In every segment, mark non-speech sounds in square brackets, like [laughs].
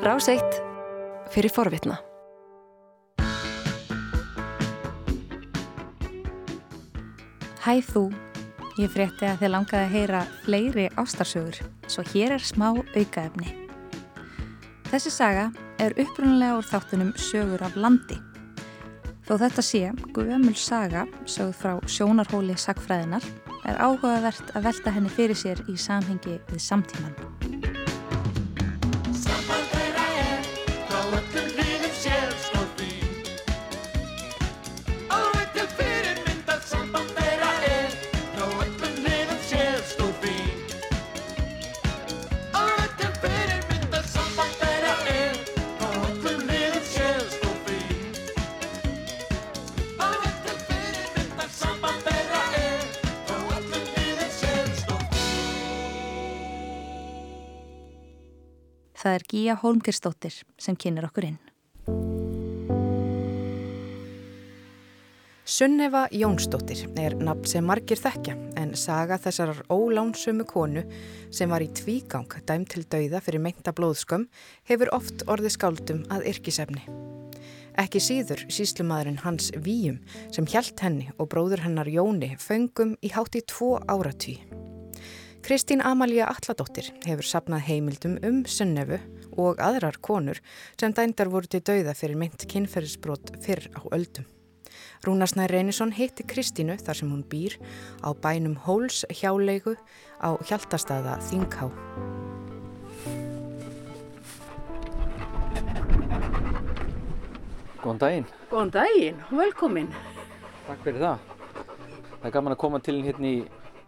Ráseitt fyrir forvitna. Hæ þú, ég frétti að þið langaði að heyra fleiri ástarsögur, svo hér er smá aukaefni. Þessi saga er upprunnulega úr þáttunum sögur af landi. Þó þetta sé, Guðamul saga, sögð frá sjónarhóli sagfræðinar, er áhugavert að velta henni fyrir sér í samhengi við samtíman. Gíja Holmgerstóttir sem kynir okkur inn. Sunnefa Jónsdóttir er nafn sem margir þekkja en saga þessarar ólánsömu konu sem var í tvígang dæm til dauða fyrir meinta blóðskömm hefur oft orðið skáldum að yrkisefni. Ekki síður síslumadurinn Hans Víum sem hjælt henni og bróður hennar Jóni föngum í hátt í tvo áratví. Kristín Amalja Alladóttir hefur sapnað heimildum um Sunnefu og aðrar konur sem dændar voru til dauða fyrir meint kynferðisbrot fyrr á öldum. Rúnarsnær Reynisson hitti Kristínu þar sem hún býr á bænum Hóls hjálegu á Hjaltastaða Þingá. Góðan daginn. Góðan daginn, velkomin. Takk fyrir það. Það er gaman að koma til hérna í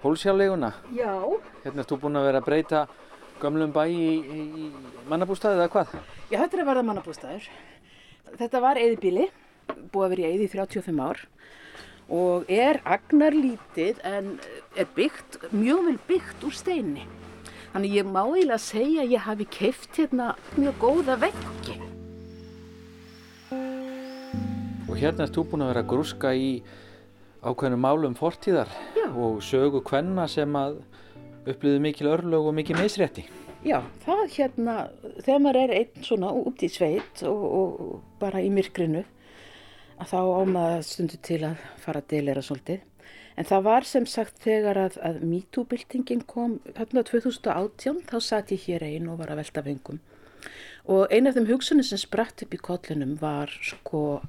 hólsjáleguna. Já. Hérna ertu búin að vera að breyta gömlum bæ í, í, mannabústæði eða hvað? Já, þetta er að verða mannabústæður. Þetta var eðibíli, búið að vera í eði í 35 ár og er agnarlítið en er byggt, mjög vel byggt úr steini. Þannig ég má eiginlega segja að ég hafi keift hérna mjög góða veggi. Og hérna ertu búin að vera að grúska í ákveðinu málum fortíðar Já. og sögu kvenna sem að upplýðu mikil örlög og mikil misrétti. Já, það hérna, þegar maður er einn svona út í sveit og, og bara í myrkrinu, að þá ámaða stundu til að fara að delera svolítið. En það var sem sagt þegar að, að MeToo-byltingin kom hérna 2018, þá satt ég hér einn og var að velta vengum. Og eina af þeim hugsunni sem spratt upp í kollinum var sko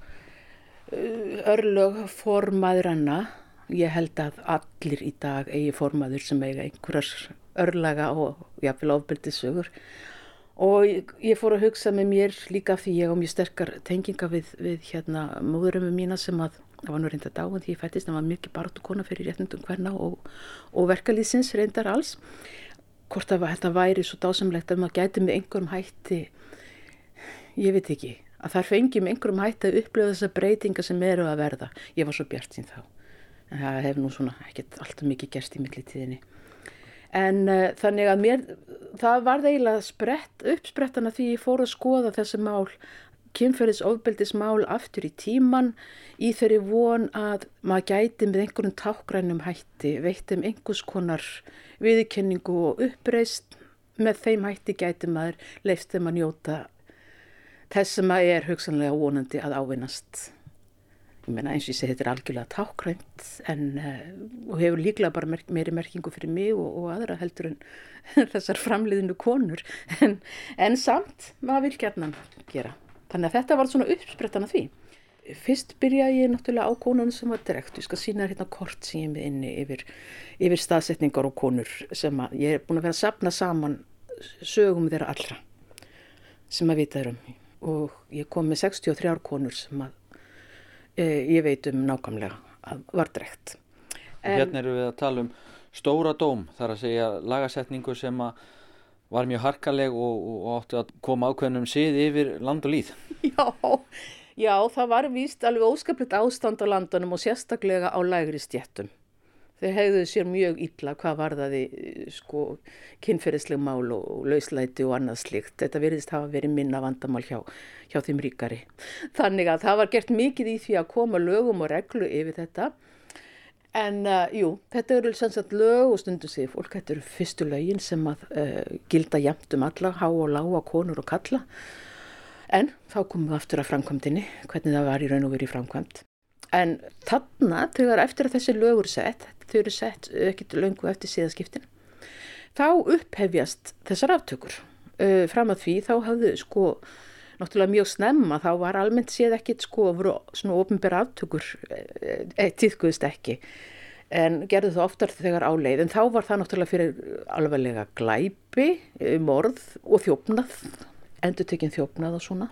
örlög formaðuranna. Ég held að allir í dag eigi formaður sem eiga einhverjar örlaga og jáfnvel ofbeldisögur. Og ég, ég fór að hugsa með mér líka því ég á mjög sterkar tenginga við, við hérna móðurömmu mína sem að það var nú reynda dáin því ég fættist það var mikið baratu kona fyrir réttundum hverna og, og verkalýsins reyndar alls. Hvort að þetta væri svo dásamlegt að maður gæti með einhverjum hætti, ég veit ekki, að þar fengjum einhverjum hætti að upplifa þessa breytinga sem eru að verða. Ég var svo bjart sín þá. En það hefur nú svona ekkert alltaf mikið gerst í millitíðinni. En uh, þannig að mér, það var eiginlega sprett, uppsprettana því ég fór að skoða þessi mál, kynferðisofbeldismál aftur í tíman í þeirri von að maður gæti með einhverjum tákrænum hætti, veitum einhvers konar viðkenningu og uppreist með þeim hætti gæti maður leist þeim að njóta þess sem að er hugsanlega vonandi að ávinnast. Ég meina eins og ég segi þetta er algjörlega tákrænt en uh, hefur líklega bara merk, meiri merkingu fyrir mig og, og aðra heldur en [laughs] þessar framliðinu konur en, en samt maður vil gerðan gera. Þannig að þetta var svona uppsprettan af því. Fyrst byrjaði ég náttúrulega á konunum sem var direkt. Ég skal sína hérna kort sem ég er með inni yfir, yfir staðsetningar og konur sem að ég er búin að vera að sapna saman sögum þeirra allra sem að vita þeirra um. Og ég kom með 63 konur sem að e, ég veit um nákvæmlega að var direkt. En, hérna eru við að tala um stóra dóm, þar að segja lagasetningu sem að var mjög harkaleg og, og átti að koma ákveðnum sið yfir land og líð. [laughs] Já, já, það var víst alveg óskaplega ástand á landunum og sérstaklega á lægri stjettum. Þeir hegðuðu sér mjög illa hvað var það í sko kynferðisleg mál og lauslæti og annað slikt. Þetta veriðist hafa verið minna vandamál hjá, hjá þeim ríkari. Þannig að það var gert mikið í því að koma lögum og reglu yfir þetta. En uh, jú, þetta eru sannsagt lög og stundum sér fólk, þetta eru fyrstu lögin sem að uh, gilda jæmt um alla, há og lága, konur og kalla. En þá komum við aftur að framkvæmdini, hvernig það var í raun og verið í framkvæmd. En þarna, þegar eftir að þessi lögur sett, þau eru sett ekkert löngu eftir síðaskiptin, þá upphefjast þessar aftökur. Uh, fram að því þá hafðu sko náttúrulega mjög snemma þá var almennt séð ekkit sko að voru svona ofinbæra aftökur e, e, tíðkuðist ekki. En gerðu það oftar þegar áleið en þá var það náttúrulega fyrir alveglega glæpi, morð og þjófnað endur tekinn þjófnað og svona.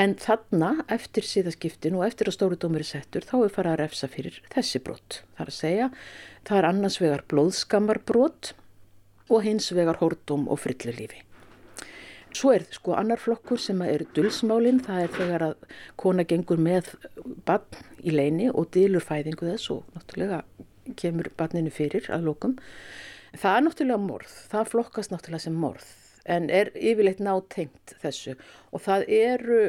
En þarna eftir síðaskiptin og eftir að stóru dómur er settur þá er farað að refsa fyrir þessi brott það er að segja, það er annars vegar blóðskammar brott og hins vegar hórdum og frillilífi Svo er sko annar flokkur sem er dulsmálinn, það er þegar að kona gengur með barn í leini og dilur fæðingu þess og náttúrulega kemur barninu fyrir að lókum. Það er náttúrulega morð, það flokkast náttúrulega sem morð en er yfirleitt nátengt þessu og það eru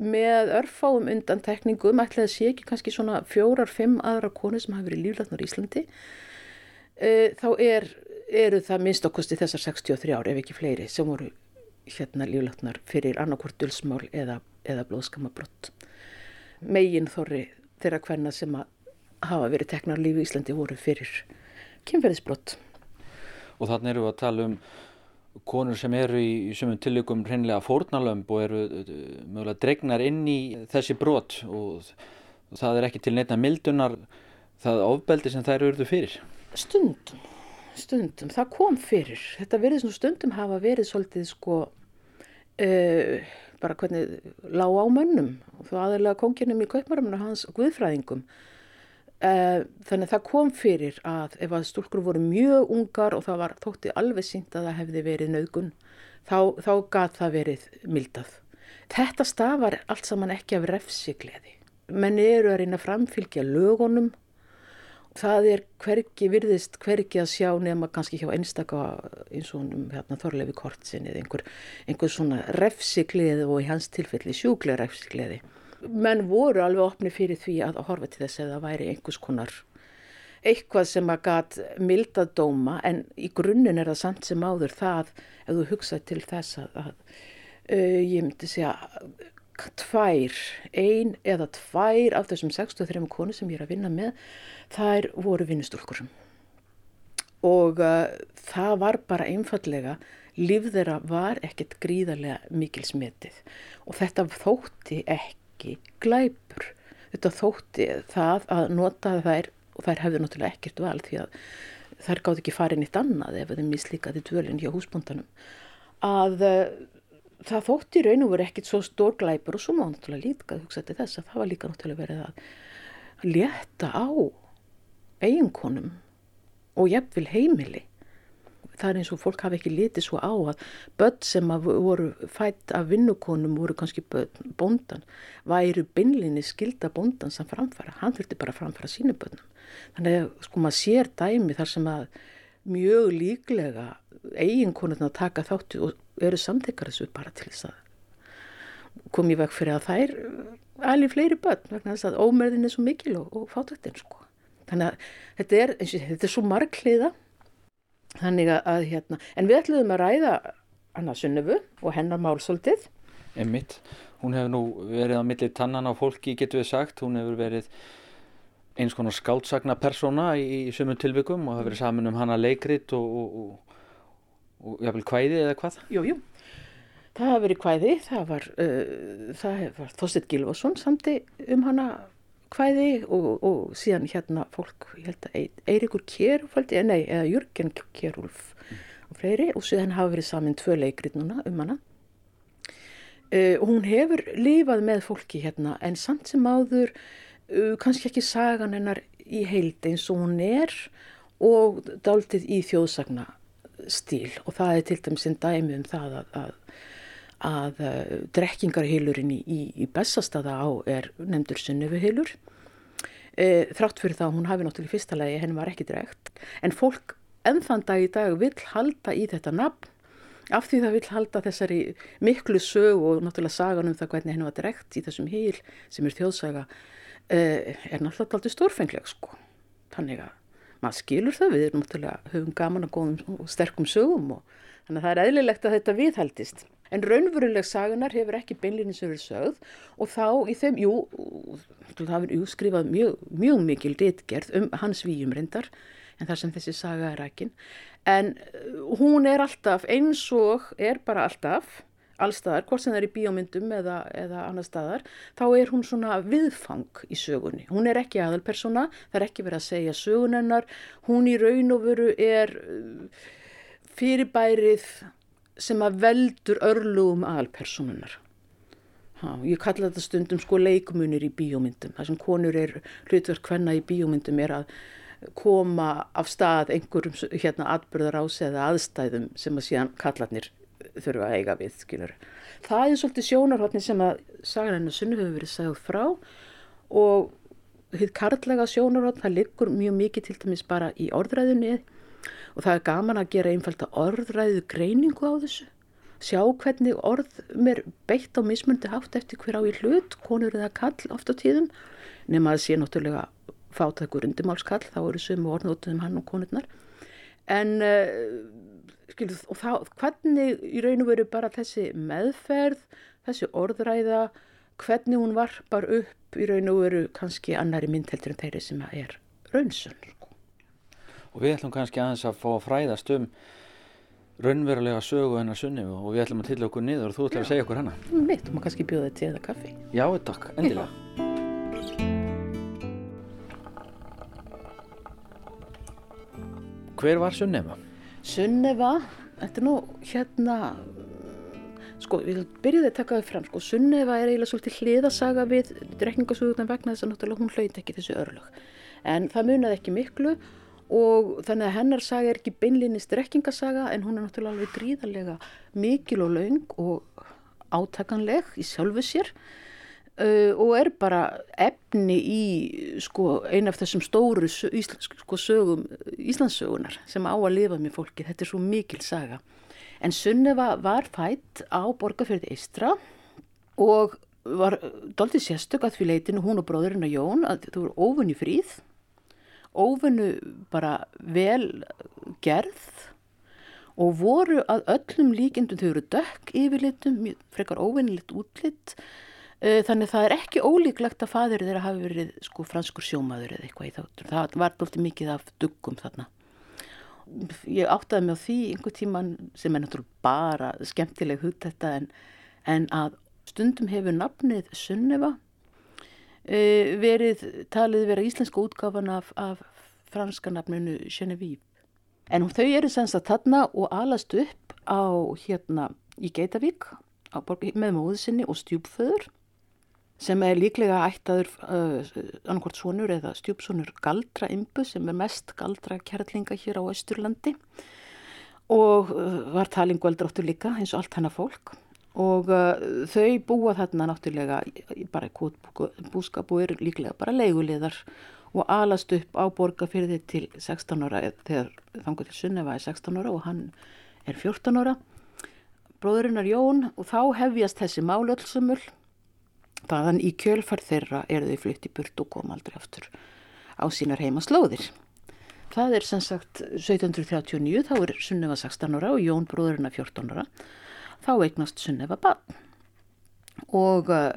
með örfáum undan tekningum, ætlaði að sé ekki kannski svona fjórar, fimm aðra konur sem hafa verið líflætnar í Íslandi, e, þá er, eru það minnst okkusti þessar 63 ár ef ekki fleiri sem voru hérna líflætnar fyrir annarkvort dulsmál eða, eða blóðskamabrott. Megin þorri þeirra hverna sem hafa verið teknar lífi í Íslandi voru fyrir kynferðisbrott. Og þannig eru við að tala um konur sem eru í, sumum tilökum hreinlega fórnalömb og eru uh, mögulega dregnar inn í þessi brott og það er ekki til neittna mildunar það ofbeldi sem þær eruðu fyrir. Stundum stundum, það kom fyrir. Þetta verið svona stundum hafa verið svolítið sko uh, bara hvernig lág á mönnum. Og þú aðalega konginum í kaupmarumna hans guðfræðingum uh, þannig það kom fyrir að ef að stúlkur voru mjög ungar og það var þótti alveg sínt að það hefði verið nögun þá, þá gat það verið mildað. Þetta stafar allt saman ekki af refsigleði. Menn eru að reyna að framfylgja lögunum. Það er hverki virðist hverki að sjá nema kannski hjá einstaka eins og hérna, Þorlefi Kortsin eða einhver, einhver svona refsigleði og í hans tilfelli sjúklega refsigleði. Menn voru alveg opni fyrir því að horfa til þess að það væri einhvers konar eitthvað sem að gat milda dóma en í grunninn er það samt sem áður það ef þú hugsaði til þess að, að uh, ég myndi segja tvær, ein eða tvær af þessum 63 konu sem ég er að vinna með, þær voru vinnustúlkur. Og uh, það var bara einfallega, líf þeirra var ekkert gríðarlega mikil smetið og þetta þótti ekki glæpur. Þetta þótti það að nota þær, og þær hefðu náttúrulega ekkert val því að þær gáði ekki farið nýtt annað ef þeim mislíkaði dvölinn hjá húsbúndanum, að uh, það þótti raun og verið ekkit svo stór glæpur og svo má náttúrulega líka hugsa til þess að það var líka náttúrulega verið að létta á eiginkonum og jafnvel heimili. Það er eins og fólk hafi ekki litið svo á að börn sem voru fætt af vinnukonum voru kannski bóndan, væru beinlinni skilda bóndan sem framfæra. Hann þurfti bara að framfæra sínu börnum. Þannig að sko maður sér dæmi þar sem að mjög líklega eiginkonurna taka þáttu og eru samtekar þessu bara til þess að komið vekk fyrir að þær alveg fleiri börn vegna þess að ómerðin er svo mikil og, og fátöktinn sko. Þannig að þetta er, þetta er svo margliða þannig að hérna, en við ætluðum að ræða Anna Sunnefu og hennar málsóldið. Emmitt, hún hefur nú verið á milli tannan á fólki getur við sagt, hún hefur verið eins konar skáltsagna persóna í, í sömum tilbyggum og hefur verið saman um hana leikrit og, og og jáfnveil kvæði eða hvað? Jú, jú, það hafa verið kvæði, það var, uh, var Þorstedt Gilvason samti um hana kvæði og, og síðan hérna fólk, ég held að Eirikur Kjærúf, nei, eða Jörgen Kjærúf mm. og fleiri og síðan hafa verið saman tvö leikrit núna um hana. Uh, hún hefur lifað með fólki hérna en samt sem áður uh, kannski ekki sagan hennar í heild eins og hún er og dáltið í þjóðsagna stíl og það er til dæmis einn dæmi um það að, að, að uh, drekkingarheilurinn í, í, í Bessastada á er nefndur Sunnefuheilur. E, þrátt fyrir það hún hafi náttúrulega í fyrsta legi henni var ekki drekt en fólk ennþann dag í dag vil halda í þetta nafn af því það vil halda þessari miklu sög og náttúrulega sagan um það hvernig henni var drekt í þessum heil sem er þjóðsaga e, er náttúrulega aldrei stórfengleg sko. þannig að maður skilur það, við náttúrulega höfum gaman að góðum og sterkum sögum og þannig að það er eðlilegt að þetta viðhaldist. En raunveruleg sagunar hefur ekki beinlinni sem verið sögð og þá í þeim, jú, það hefur útskrifað mjög, mjög mikil réttgerð um hans výjum reyndar en þar sem þessi saga er ekki. En hún er alltaf eins og er bara alltaf allstaðar, hvort sem það er í bíómyndum eða, eða annar staðar, þá er hún svona viðfang í sögunni. Hún er ekki aðalpersona, það er ekki verið að segja sögunennar, hún í raun og veru er uh, fyrirbærið sem að veldur örlugum aðalpersonunnar. Ha, ég kalla þetta stundum sko leikumunir í bíómyndum, það sem konur er hlutverk hvenna í bíómyndum er að koma af stað einhverjum hérna atbyrðar ás eða aðstæðum sem að síðan kallarnir þurfa að eiga við, skilur. Það er svolítið sjónarhóttni sem að sagan hennar sunnu hefur verið sagð frá og hitt karlæga sjónarhótt, það liggur mjög mikið til dæmis bara í orðræðunni og það er gaman að gera einfalda orðræðu greiningu á þessu. Sjá hvernig orð mér beitt á mismundi haft eftir hver á í hlut, konur eða kall oft á tíðum, nema að sé náttúrulega fátækur undumálskall, þá eru sömu orðnótuðum hann og konurnar. En uh, Skilu, og þá, hvernig í raun og veru bara þessi meðferð, þessi orðræða, hvernig hún varpar upp í raun og veru kannski annari myndheldur en þeirri sem er raunsun. Og við ætlum kannski aðeins að fá að fræðast um raunverulega sögu hennar sunni og við ætlum að tilla okkur niður og þú ætlum að segja okkur hana. Mitt, þú maður kannski bjóða þetta til eða kaffi. Já, takk, endilega. Hver var Sunnema? Sunneva, þetta er nú hérna, sko við byrjuðum að taka það fram, sko Sunneva er eiginlega svolítið hliðasaga við drekningasugurnar vegna þess að hún hlaut ekki þessu örlög. En það munaði ekki miklu og þannig að hennar saga er ekki beinlinist drekningasaga en hún er náttúrulega alveg gríðarlega mikil og laung og átakanleg í sjálfu sér. Uh, og er bara efni í sko, eina af þessum stóru sko, sögum Íslandssögunar sem á að lifa með fólki. Þetta er svo mikil saga. En Sunneva var fætt á Borgafjörði Eistra og var doldið sérstök að því leitinu hún og bróðurinn að Jón að þú voru ófunni fríð, ófunnu bara vel gerð og voru að öllum líkindum þau eru dökk yfirlitum, frekar óvinnilegt útlitt Eh, þannig það er ekki ólíklegt að fadur þeirra hafi verið sko franskur sjómaður eða eitthvað í þáttur. Það var doldið mikið af duggum þarna. Ég áttaði mig á því einhver tíman sem er náttúrulega bara skemmtileg hugd þetta en, en að stundum hefur nafnið Sunneva e, verið talið vera íslenska útgáfan af, af franska nafninu Genevieve. En þau eru senst að þarna og alast upp á hérna í Geitavík með móðu sinni og stjúpföður sem er líklega ættaður uh, annarkort svonur eða stjúpsonur Galdra Imbu sem er mest Galdra kærlinga hér á Östurlandi og uh, var talingvöldráttur líka eins og allt hennar fólk og uh, þau búa þarna náttúrulega bara búskap og eru líklega bara leiguleðar og alast upp á borgarfyrði til 16 ára þegar þangur til Sunneva er 16 ára og hann er 14 ára bróðurinnar Jón og þá hefjast þessi málölsumul Þaðan í kjölfarð þeirra eru þau flytt í burt og kom aldrei aftur á sínar heimaslóðir. Það er sem sagt 1739, þá er Sunneva 16 ára og Jón bróðurinn að 14 ára. Þá eignast Sunneva bann. Og uh,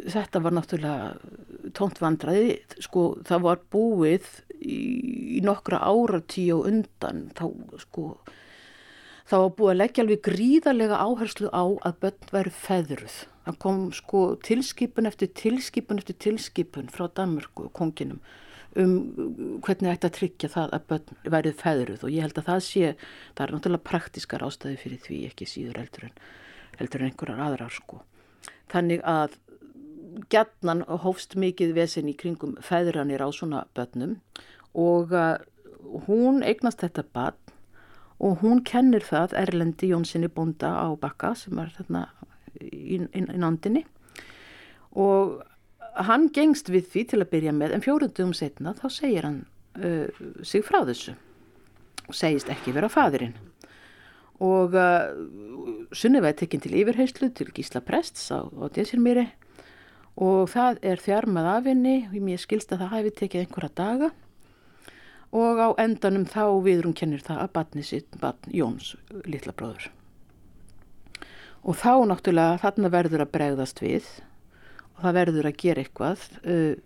þetta var náttúrulega tónt vandraði, sko það var búið í, í nokkra áratíu og undan, þá sko það var búið að leggja alveg gríðarlega áherslu á að börn veru feðruð það kom sko tilskipun eftir tilskipun eftir tilskipun frá Danmörku og konginum um hvernig ætti að tryggja það að börn værið feðruð og ég held að það sé, það er náttúrulega praktiskar ástæði fyrir því ekki síður heldur en, heldur en einhverjar aðrar sko. Þannig að gætnan hófst mikið vesen í kringum feðranir á svona börnum og uh, hún eignast þetta barn og hún kennir það Erlendi Jónssoni Bonda á Bakka sem er þarna í, í, í nándinni og hann gengst við því til að byrja með en fjórundum setna þá segir hann uh, sig frá þessu. Og segist ekki vera fadurinn og uh, Sunniva er tekinn til yfirheyslu til Gísla Prests á, á Désirmýri og það er þjarmað af henni. Og mér skilst að það hefði tekið einhverja daga. Og á endanum þá viðrum kennir það að batni sitt batn Jóns litla bróður. Og þá náttúrulega þarna verður að bregðast við og það verður að gera eitthvað. Uh,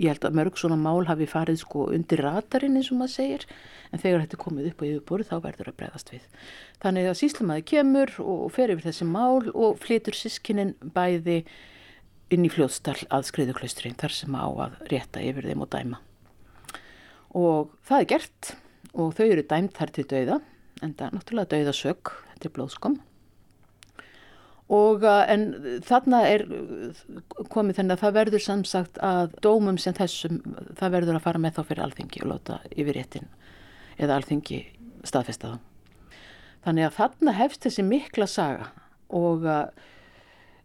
ég held að mörg svona mál hafi farið sko undir ratarinn eins og maður segir en þegar þetta er komið upp á yfirbúru þá verður að bregðast við. Þannig að síslemaði kemur og fer yfir þessi mál og flytur sískinin bæði inn í fljóðstall að skriðuklaustrin þar sem á að rétta yfir þeim og dæma og það er gert og þau eru dæmt þar til dauða en það er náttúrulega dauðasög þetta er blóðskom og uh, en þarna er komið þennan að það verður samsagt að dómum sem þessum það verður að fara með þá fyrir alþingi og láta yfir réttin eða alþingi staðfesta þá. Þannig að þarna hefst þessi mikla saga og uh,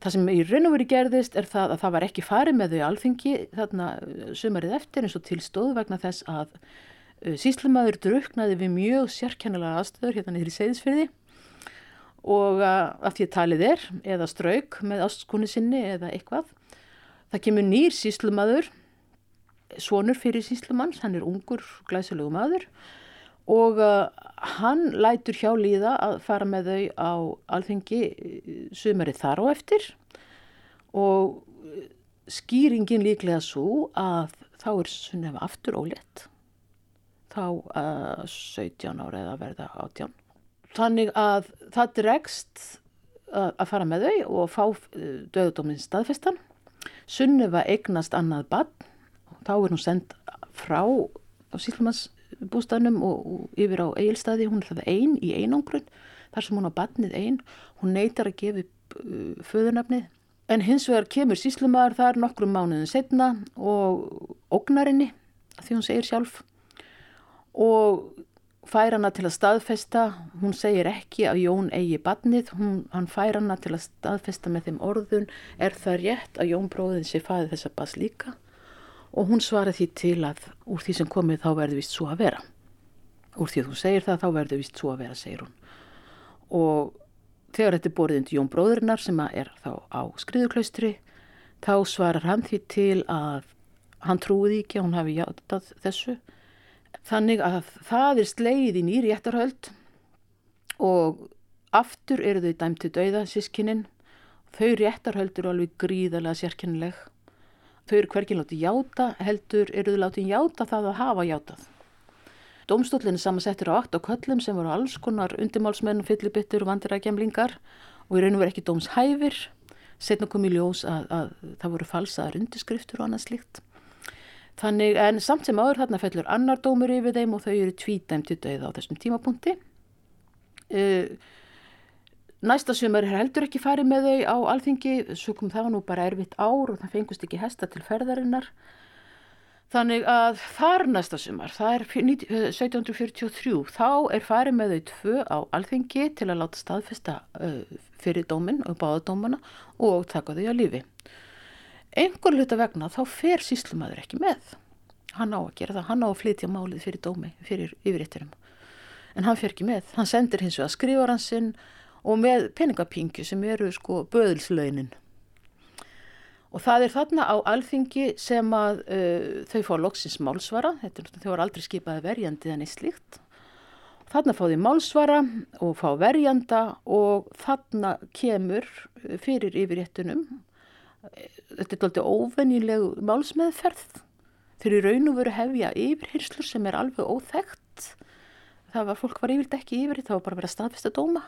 Það sem í raun og veri gerðist er það að það var ekki farið með þau alþingi þarna sumarið eftir eins og tilstóð vegna þess að síslumadur druknaði við mjög sérkennilega aðstöður hérna niður í segðisfyrði og að því talið er eða strauk með ástkonu sinni eða eitthvað. Það kemur nýr síslumadur, svonur fyrir síslumanns, hann er ungur glæsulegu maður og uh, hann lætur hjá líða að fara með þau á alþengi uh, sumarið þar á eftir og uh, skýringin líklega svo að þá er sunnefa aftur ólétt þá uh, 17 ára eða verða 18 þannig að það dregst að fara með þau og fá döðdóminn staðfestan. Sunnefa eignast annað bann þá er hún sendt frá á sílumanns bústafnum og, og yfir á eigilstaði, hún er það einn í einangrun þar sem hún á batnið einn, hún neytar að gefa uh, föðurnafnið. En hins vegar kemur síslumar þar nokkrum mánuðin setna og ógnarinni því hún segir sjálf. Og fær hana til að staðfesta, hún segir ekki að Jón eigi batnið, hún, hann fær hana til að staðfesta með þeim orðun, er það rétt að Jón bróðin sé fæði þessa bas líka og hún svaraði því til að úr því sem komið þá verður vist svo að vera. Úr því að þú segir það þá verður vist svo að vera, segir hún. Og þegar þetta er borðið undir Jón bróðurinnar sem er þá á skriðuklaustri, þá svarar hann því til að hann trúiði ekki að hún hafi játað þessu. Þannig að það er sleið í réttarhöld og aftur eru þau dæmt til dauða sískininn. Þau réttarhöld eru alveg gríðarlega sérkennileg Þau eru hverkinn látið játa, heldur eru þau látið játa það að hafa játað. Dómstólinn er samansettur á 8 köllum sem voru alls konar undimálsmenn, fyllibittur og vandirækjamlingar og og verið ekki dómshæfir. Setna kom í ljós að, að það voru falsaðar undiskriftur og annað slíkt. Þannig en samt sem áður þarna fellur annar dómur yfir þeim og þau eru tvítæmt til döið á þessum tímapunkti. Uh, Næsta sumar er heldur ekki farið með þau á alþingi, svo kom það nú bara erfitt ár og það fengust ekki hesta til ferðarinnar. Þannig að þar næsta sumar, það er 1743, þá er farið með þau tvö á alþingi til að láta staðfesta uh, fyrir dómin og báðadómana og taka þau að lífi. Engur hluta vegna þá fer síslumadur ekki með. Hann á að gera það, hann á að flytja málið fyrir dómi, fyrir yfirittirum. En hann fer ekki með, hann sendir hins vegar skrifaransinn og með peningapingju sem eru sko böðilslaunin. Og það er þarna á alþingi sem að uh, þau fá loksins málsvara, þetta, þau var aldrei skipaði verjandi en eitt slíkt. Þarna fá þau málsvara og fá verjanda og þarna kemur fyrir yfirréttunum, þetta er alltaf óvennileg málsmeðferð, fyrir raun og veru hefja yfirhyrslur sem er alveg óþægt. Það var, fólk var yfirlt ekki yfir, það var bara að staðfesta dóma.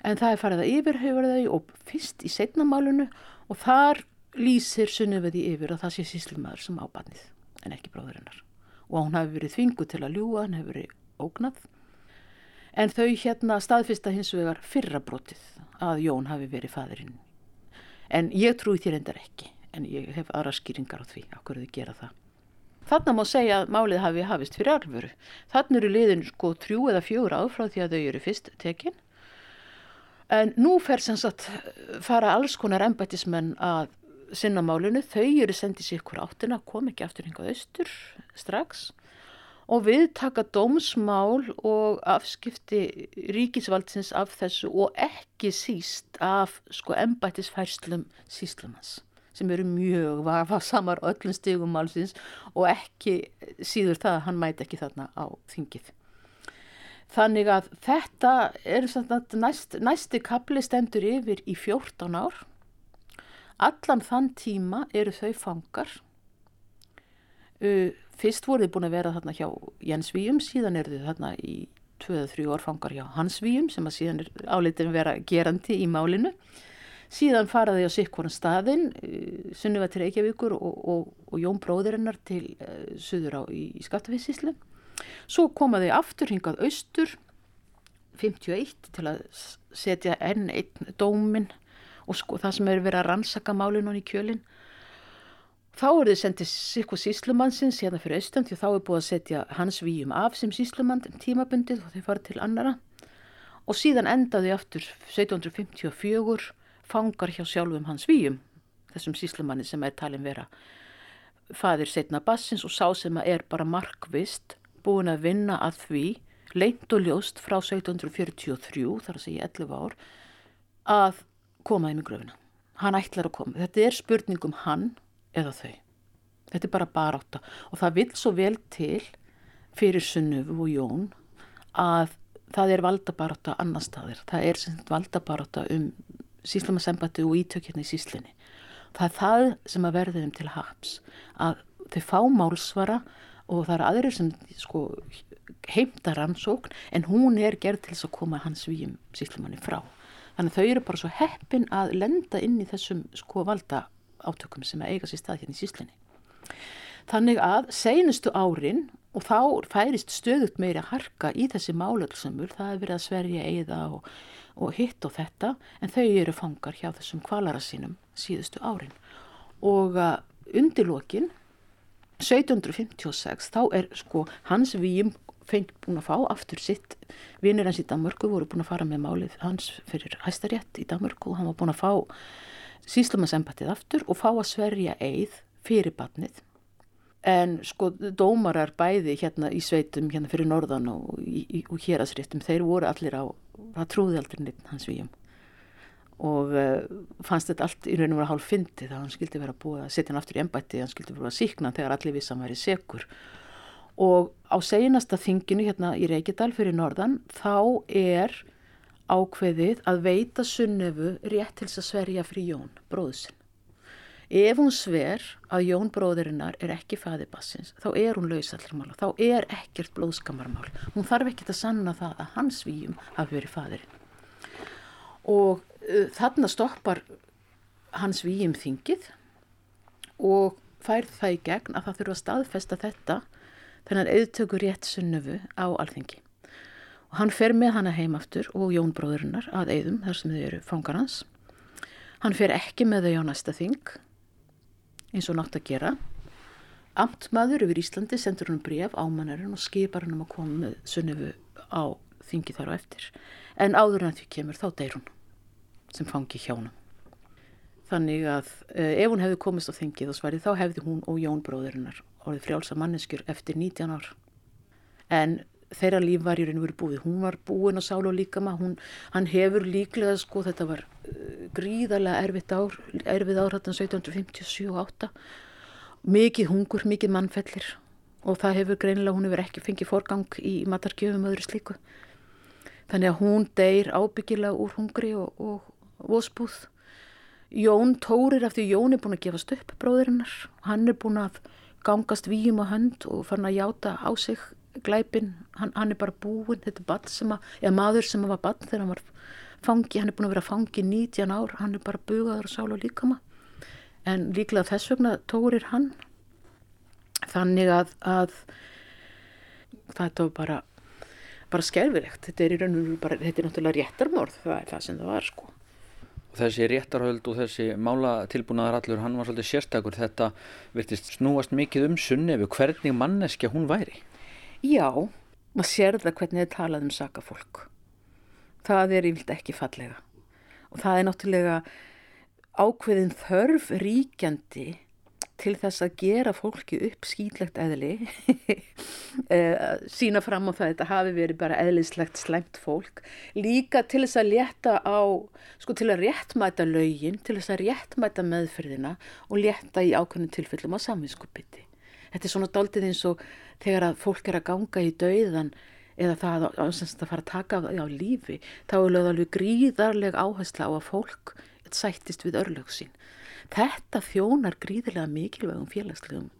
En það er farið að yfirhauður þau og fyrst í setnamálunu og þar lýsir sunniveði yfir að það sé síslimaður sem ábannið en ekki bróðurinnar og hún hafi verið þvingu til að ljúa, hann hefur verið ógnað. En þau hérna staðfista hins vegar fyrra brotið að Jón hafi verið fadurinn en ég trúi þér endar ekki. En ég hef aðra skýringar á því okkur þau gera það. Þannig má segja að málið hafi hafist fyrir alvöru. Þannig eru liðin sko trjú eða fjóra áfráð því að þau eru fyrst tekinn En nú fer sem sagt fara alls konar embættismenn að sinna málinu, þau eru sendið sér ykkur áttina, kom ekki aftur hingað austur strax og við taka dómsmál og afskipti ríkisvaldsins af þessu og ekki síst af sko embættisfærslum síslumans sem eru mjög vafasamar öllum stigum málsins og ekki síður það að hann mæti ekki þarna á þingið. Þannig að þetta er næst, næsti kapli stendur yfir í 14 ár. Allan þann tíma eru þau fangar. Fyrst voru þið búin að vera þarna hjá Jens Víum, síðan eru þið þarna í 2-3 orfangar hjá Hans Víum sem að síðan er áleitin vera gerandi í málinu. Síðan faraði á sikkoran staðin, eh, Sunniva til Reykjavíkur og, og, og Jón bróðirinnar til uh, Suður á í, í Skattafísíslu. Svo komaði aftur hingað austur 51 til að setja enn einn dómin og sko það sem er verið að rannsaka málinu í kjölinn. Þá er þið sendið sikku síslumannsins hérna fyrir austan því þá er búið að setja hans výjum af sem síslumann tímabundið og þau farið til annara og síðan endaði aftur 1754 fangar hjá sjálfum hans výjum, þessum síslumanni sem er talin vera fadir setna bassins og sá sem er bara markvist búin að vinna að því leint og ljóst frá 1743, þar að segja 11 ár, að koma þeim í gröfina. Hann ætlar að koma. Þetta er spurningum hann eða þau. Þetta er bara baráta og það vil svo vel til fyrir Sunnufu og Jón að það er valdabaráta annar staðir. Það er valdabaráta um síslamarsembati og ítökjana í síslinni. Það er það sem að verði þeim til haps að þau fá málsvara og það eru aðrir sem sko, heimta rannsókn en hún er gerð til þess að koma hans výjum síslimanni frá. Þannig að þau eru bara svo heppin að lenda inn í þessum sko valda átökum sem að eiga sér stað hérna í síslinni. Þannig að seinustu árin og þá færist stöðut meiri að harka í þessi málöldsömmur, það er verið að sverja eiða og og hitt og þetta en þau eru fangar hjá þessum kvalara sínum síðustu árin og uh, undirlokin 1756 þá er sko hans výjum fengt búin að fá aftur sitt vinnir hans í Danmörku voru búin að fara með málið hans fyrir hæstarétt í Danmörku og hann var búin að fá síslumasembatið aftur og fá að sverja eið fyrir batnið en sko dómarar bæði hérna í sveitum hérna fyrir norðan og, og hér að sréttum þeir voru allir á það trúði aldrei neitt hans výjum og uh, fannst þetta allt í raun og vera hálf fyndið að hann skildi vera búið að setja hann aftur í ennbætti hann skildi vera síkna þegar allir vissan væri sekur. Og á seginasta þinginu hérna í Reykjadal fyrir norðan þá er ákveðið að veita sunnefu rétt til þess að sverja fri Jón, bróðusinn ef hún sver að Jón bróðurinnar er ekki fæði bassins þá er hún lausallirmála, þá er ekkert blóðskamarmál, hún þarf ekki að sanna það að hans výjum hafi verið fæðirinn og uh, þarna stoppar hans výjum þingið og færð það í gegn að það þurfa að staðfesta þetta þennan auðtöku rétt sunnufu á alþingi og hann fer með hana heimaftur og Jón bróðurinnar að eigðum þar sem þau eru fangar hans hann fer ekki með þau á næsta þing eins og nátt að gera. Amtmaður yfir Íslandi sendur hann bref ámannarinn og skipar hann um að koma með sunnifu á þingi þar á eftir. En áður en því kemur þá deyr hún sem fangi hjá hann. Þannig að eh, ef hún hefði komist á þingið og svarið þá hefði hún og Jón bróðurinnar orðið frjálsa manneskjur eftir 19 ár. En þeirra líf var í raun og veru búið. Hún var búin á sál og líkama. Hún, hann hefur líklega sko þetta var gríðarlega erfitt ár, erfið árhattan 1757-8 mikið hungur, mikið mannfellir og það hefur greinilega, hún hefur ekki fengið forgang í matargjöfum öðru slíku þannig að hún deyr ábyggilega úr hungri og, og óspúð Jón tórir af því Jón er búin að gefast upp bróðurinnar, hann er búin að gangast víum á hönd og farin að játa á sig glæpin, hann, hann er bara búin, þetta sem að, eða maður sem var bann þegar hann var fangi, hann er búin að vera fangi 19 ár, hann er bara bugaður á sál og líkama en líklega þess vegna tórir hann þannig að, að þetta var bara bara skerfilegt, þetta er í raun og bara, þetta er náttúrulega réttarmorð, það er það sem það var sko. Þessi réttarhöld og þessi mála tilbúnaðar allur, hann var svolítið sérstakur, þetta virtist snúast mikið um sunnefu, hvernig manneskja hún væri? Já, maður sér það hvernig þið talað um sakafólk. Það er yfirlt ekki fallega. Og það er náttúrulega ákveðin þörf ríkjandi til þess að gera fólki upp skýtlegt eðli, [laughs] eh, sína fram á það að þetta hafi verið bara eðlislegt slemt fólk, líka til þess að létta á, sko til að réttmæta laugin, til þess að réttmæta meðferðina og létta í ákveðnum tilfellum á samvinskupiti. Þetta er svona daldið eins og þegar að fólk er að ganga í dauðan eða það að, fara að taka á lífi, þá er lögð alveg gríðarleg áhersla á að fólk sættist við örlög sín. Þetta þjónar gríðilega mikilvægum félagslegum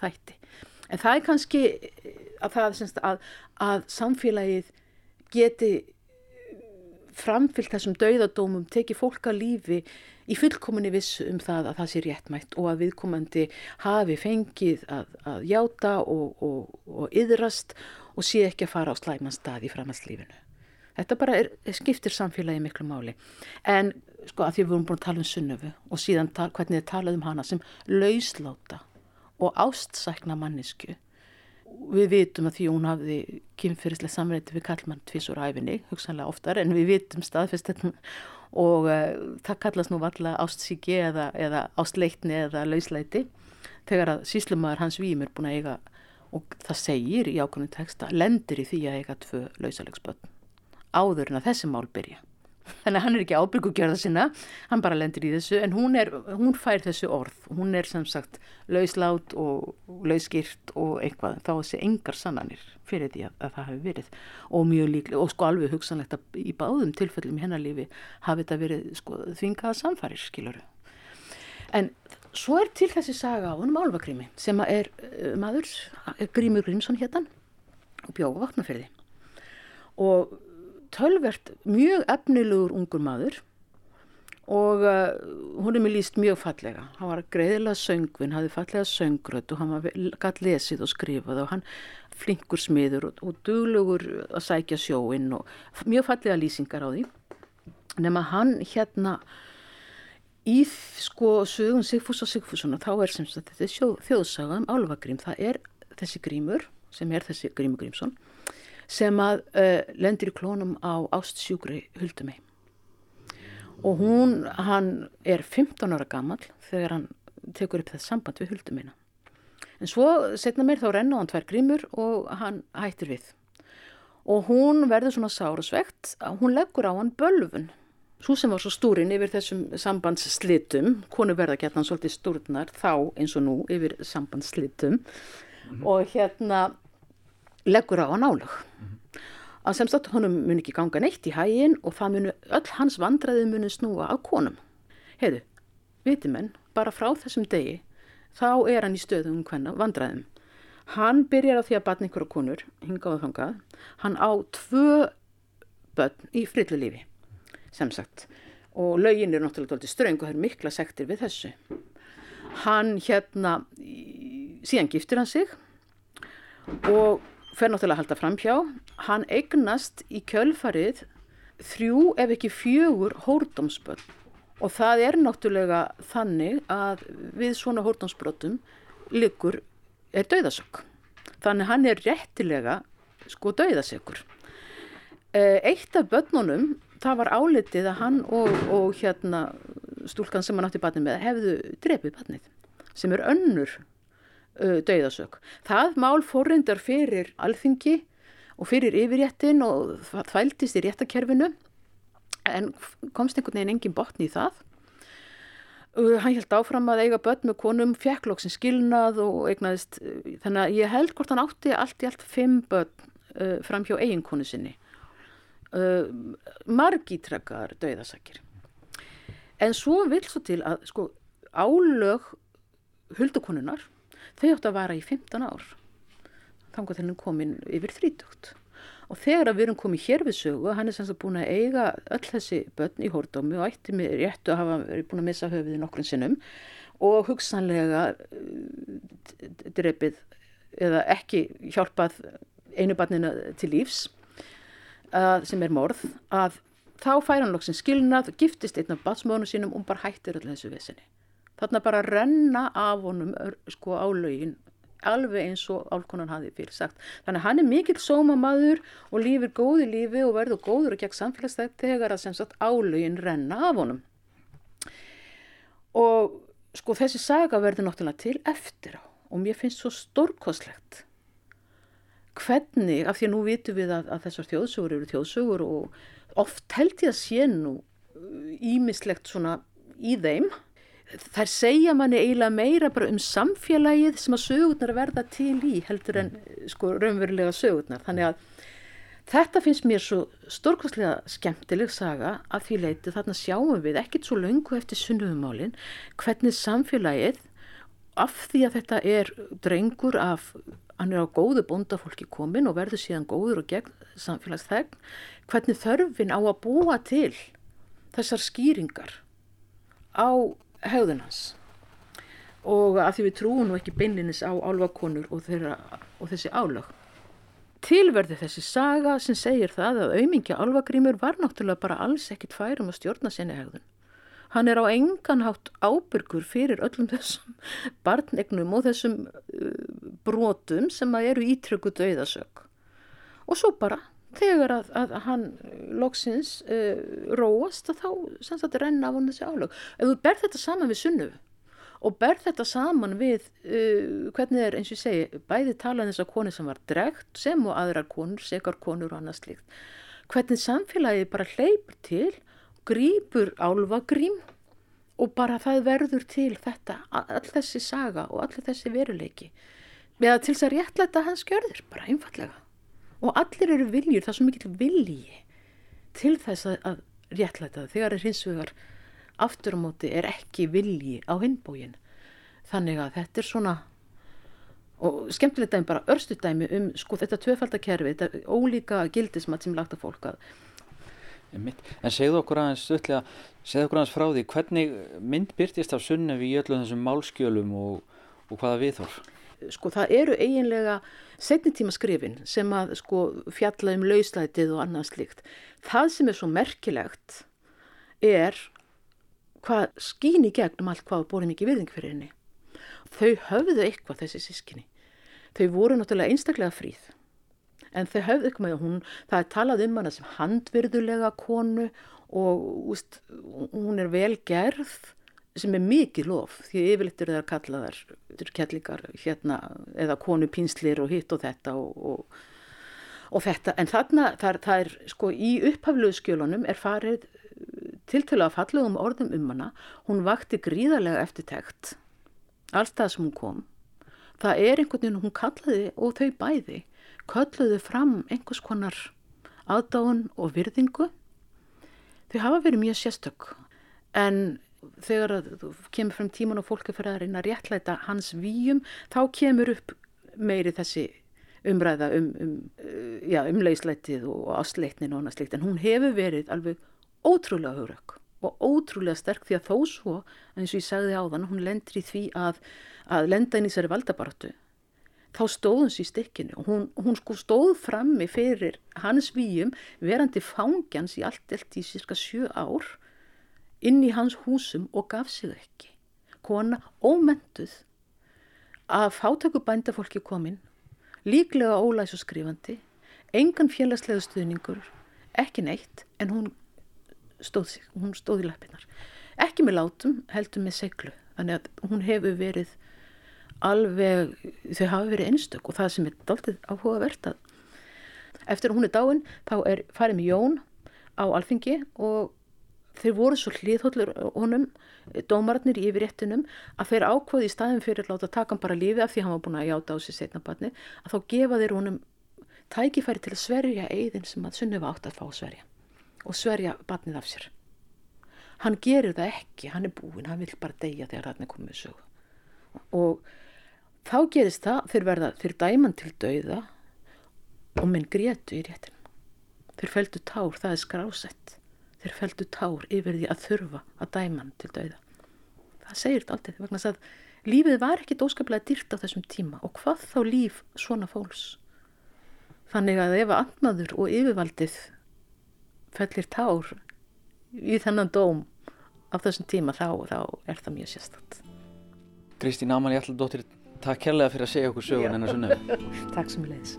þætti. En það er kannski að, það, að, að samfélagið geti framfyllt þessum dauðadómum, teki fólk að lífi í fullkominni vissu um það að það sé réttmætt og að viðkomandi hafi fengið að, að játa og, og, og yðrast og sé ekki að fara á slæman stað í framhaldslífinu. Þetta bara er, skiptir samfélagi miklu máli. En sko að því við vorum búin að tala um Sunnöfu og síðan tal, hvernig þið talaðum um hana sem lausláta og ástsækna mannisku. Við vitum að því hún hafði kynferðislega samrætti við kallmann tvísur æfinni, hugsanlega oftar, en við vitum staðfest og uh, það kallast nú valla ástsíki eða, eða ástleitni eða lausleiti þegar að síslumæður hans vím er búin að eiga og það segir í ákveðinu texta lendir í því að eiga tvö lausalegsbötn áður en að þessi mál byrja. Þannig að hann er ekki ábyrgugjörða sinna, hann bara lendir í þessu en hún, er, hún fær þessu orð. Hún er sem sagt lauslát og lausgirt og eitthvað þá þessi engar sannanir fyrir því að, að það hefur verið og mjög líklega og sko alveg hugsanlegt að í báðum tilfellum í hennar lífi hafi þetta verið sko þvingaða samfarir skiluru. En svo er til þessi saga á húnum álvakrými sem er uh, maður, Grímur Grímsson héttan og bjóða vatnaferði og tölvert mjög efnilegur ungur maður og uh, hún er mér líst mjög fallega. Hann var greiðilega söngvin, hafði fallega söngröð og hann var gæt lesið og skrifað og hann flinkur smiður og, og duglugur að sækja sjóinn og mjög fallega lýsingar á því. Nefn að hann hérna í sko sögun Sigfús og Sigfússon þá er sem sagt þetta er þjóðsaga um álvagrím. Það er þessi grímur sem er þessi grímur Grímsson sem að uh, lendir í klónum á ástsjúkri Huldumei. Og hún, hann er 15 ára gammal þegar hann tekur upp það samband við Huldumeina. En svo setna mér þá renna hann tvær grímur og hann hættir við. Og hún verður svona sárasvegt að hún leggur á hann bölfun svo sem var svo stúrin yfir þessum sambandsslitum konu verða gett hann svolítið stúrnar þá eins og nú yfir sambandsslitum mm -hmm. og hérna leggur á hann álög mm -hmm. að semst honum mun ekki ganga neitt í hægin og það munu öll hans vandraði munu snúa á konum. Heiðu, viti menn, bara frá þessum degi þá er hann í stöðum hvenna vandraðum hann byrjar á því að batna ykkur á konur hingaðu þangað, hann á tvö börn í frillu lífi sem sagt. Og lögin er náttúrulega ströng og það er mikla sektir við þessu. Hann hérna síðan giftir hann sig og fer náttúrulega að halda fram hjá, hann eignast í kjölfarið þrjú ef ekki fjögur hórdómsbönn og það er náttúrulega þannig að við svona hórdómsbrotum liggur er dauðasökk. Þannig hann er réttilega sko dauðasökkur. Eh, eitt af bönnunum, það var álitið að hann og, og hérna stúlkan sem hann átti batnið með hefðu drefið batnið sem er önnur dauðasök. Það mál fórrindar fyrir alþingi og fyrir yfirréttin og það þvældist í réttakerfinu en komst einhvern veginn engin botni í það. Hann held áfram að eiga börn með konum, fjekklokksinn skilnað og eignaðist, þannig að ég held hvort hann átti allt í allt fimm börn uh, fram hjá eiginkonu sinni. Uh, margítrekkar dauðasakir. En svo vil svo til að sko álög huldukonunar þau átt að vara í 15 ár. Þannig að henni komin yfir 30 og þegar við erum komið hér við sögu hann er semst að búin að eiga öll þessi börn í hórdómi og ætti með réttu að hafa búin að missa höfuði nokkrun sinnum og hugsanlega uh, drefið eða ekki hjálpað einu barnina til lífs uh, sem er morð að þá fær hann loksin skilnað og giftist einn af batsmónu sínum og bara hættir öll þessu vissinni þarna bara renna af honum sko á laugin alveg eins og álkonan hafi fyrir sagt. Þannig að hann er mikill sómamaður og lífir góði lífi og verður góður og gegn samfélagsstætt þegar að sem sagt álögin renna af honum. Og sko þessi saga verður náttúrulega til eftir á og mér finnst svo stórkoslegt hvernig, af því að nú vitum við að, að þessar þjóðsögur eru þjóðsögur og oft held ég að sé nú ímislegt uh, svona í þeim þær segja manni eiginlega meira bara um samfélagið sem að sögurnar verða til í heldur en sko raunverulega sögurnar. Þannig að þetta finnst mér svo stórkvæslega skemmtileg saga að því leiti þarna sjáum við ekkit svo laungu eftir sunnumálin hvernig samfélagið af því að þetta er drengur af hann er á góðu bóndafólki komin og verður síðan góður og gegn samfélagsþegn hvernig þörfin á að búa til þessar skýringar á hegðunans og að því við trúum nú ekki beinlinis á álvakonur og, þeirra, og þessi álög. Tilverði þessi saga sem segir það að auðmingja álvagrímur var náttúrulega bara alls ekkit færum að stjórna sinni hegðun. Hann er á enganhátt ábyrgur fyrir öllum þessum [laughs] barnegnum og þessum uh, brotum sem að eru ítryggu dauðasök. Og svo bara þegar að, að hann loksins uh, róast þá sannsagt renna af hann þessi álög. Ef þú ber þetta saman við sunnu og ber þetta saman við uh, hvernig er eins og ég segi bæði tala um þess að koni sem var dregt sem og aðrar konur, sekar konur og annað slíkt. Hvernig samfélagi bara hleypur til, grýpur álvagrým og bara það verður til þetta, all þessi saga og all þessi veruleiki. Eða til þess að réttlæta hans gjörður, bara einfallega og allir eru viljur, það er svo mikil vilji til þess að, réttlæta það. Þegar hins vegar aftur á móti er ekki vilji á hinbógin þannig að þetta er svona og skemmtilegt dæmi bara örstu dæmi um sko þetta tvöfaldakerfi, þetta ólíka gildismat sem lagt að En segðu okkur aðeins stutlega, segðu okkur aðeins frá því hvernig mynd byrtist af sunnefi í öllum þessum málskjölum og, og hvaða viðhorf? Sko það eru eiginlega setnitíma skrifin sem að sko fjalla um lauslætið og annað slikt. Það sem er svo merkilegt er hvað skýn í gegnum allt hvað bóri mikið virðing fyrir henni. Þau höfðu eitthvað þessi sískinni. Þau voru náttúrulega einstaklega fríð. En þau höfðu eitthvað með hún, það er talað um hana sem handvirðulega konu og úst, hún er vel gerð sem er mikið lof því yfirleitt eru það kallaðar kellingar hérna eða konu pínslir og hitt og þetta og, og, og þetta. En þarna það er, það er sko í upphafluðu skjölunum er farið til til að falla um orðum um hana. Hún vakti gríðarlega eftirtekt alltaf sem hún kom. Það er einhvern veginn hún kallaði og þau bæði kalluðu fram einhvers konar aðdáðun og virðingu. Þau hafa verið mjög sérstök. En þegar þú kemur frem tíman og fólk er fyrir að reyna að réttlæta hans výjum þá kemur upp meiri þessi umræða um, um, ja, um leislætið og afsleitnin og annað slikt en hún hefur verið alveg ótrúlega hugrak og ótrúlega sterk því að þó svo eins og ég sagði á þann hún lendur í því að, að lenda inn í þessari valdabaratu þá stóðum sér stikkinu og hún, hún sko stóð frammi fyrir hans výjum verandi fangjans í allt elt í cirka sjö ár inn í hans húsum og gaf sig ekki. Kona ómentuð að fátöku bændafólki komin, líklega ólæs og skrifandi, engan félagslega stuðningur, ekki neitt, en hún stóð sig, hún stóð í lappinnar. Ekki með látum, heldur með seglu, þannig að hún hefur verið alveg, þau hafa verið einstök og það sem er dáltið áhugavert að eftir að hún er dáin, þá er farið með Jón á alþingi og þeir voru svo hlýðhóllur honum, dómararnir í yfirréttinum að þeir ákvaði í staðin fyrir að láta taka hann bara lífi af því hann var búin að játa á sig setna barni að þá gefa þeir honum tækifæri til að sverja eigðin sem að Sunniva átt að fá sverja og sverja barnið af sér. Hann gerir það ekki, hann er búin, hann vil bara deyja þegar hann er komið sög. Og þá gerist það, þeir verða, þeir dæman til dauða og minn grétu í réttinum. Þeir feldu tár, það er skrásett þeir feldu tár yfir því að þurfa að dæma hann til dauða. Það segir þetta alltaf vegna að lífið var ekki dóskaplega dýrt á þessum tíma og hvað þá líf svona fólks. Þannig að ef andmaður og yfirvaldið fellir tár í þennan dóm af þessum tíma þá, þá er það mjög sérstatt. Kristín Amalí Allardóttir, takk kærlega fyrir að segja okkur sögun en að sunna. Takk sem leiðis.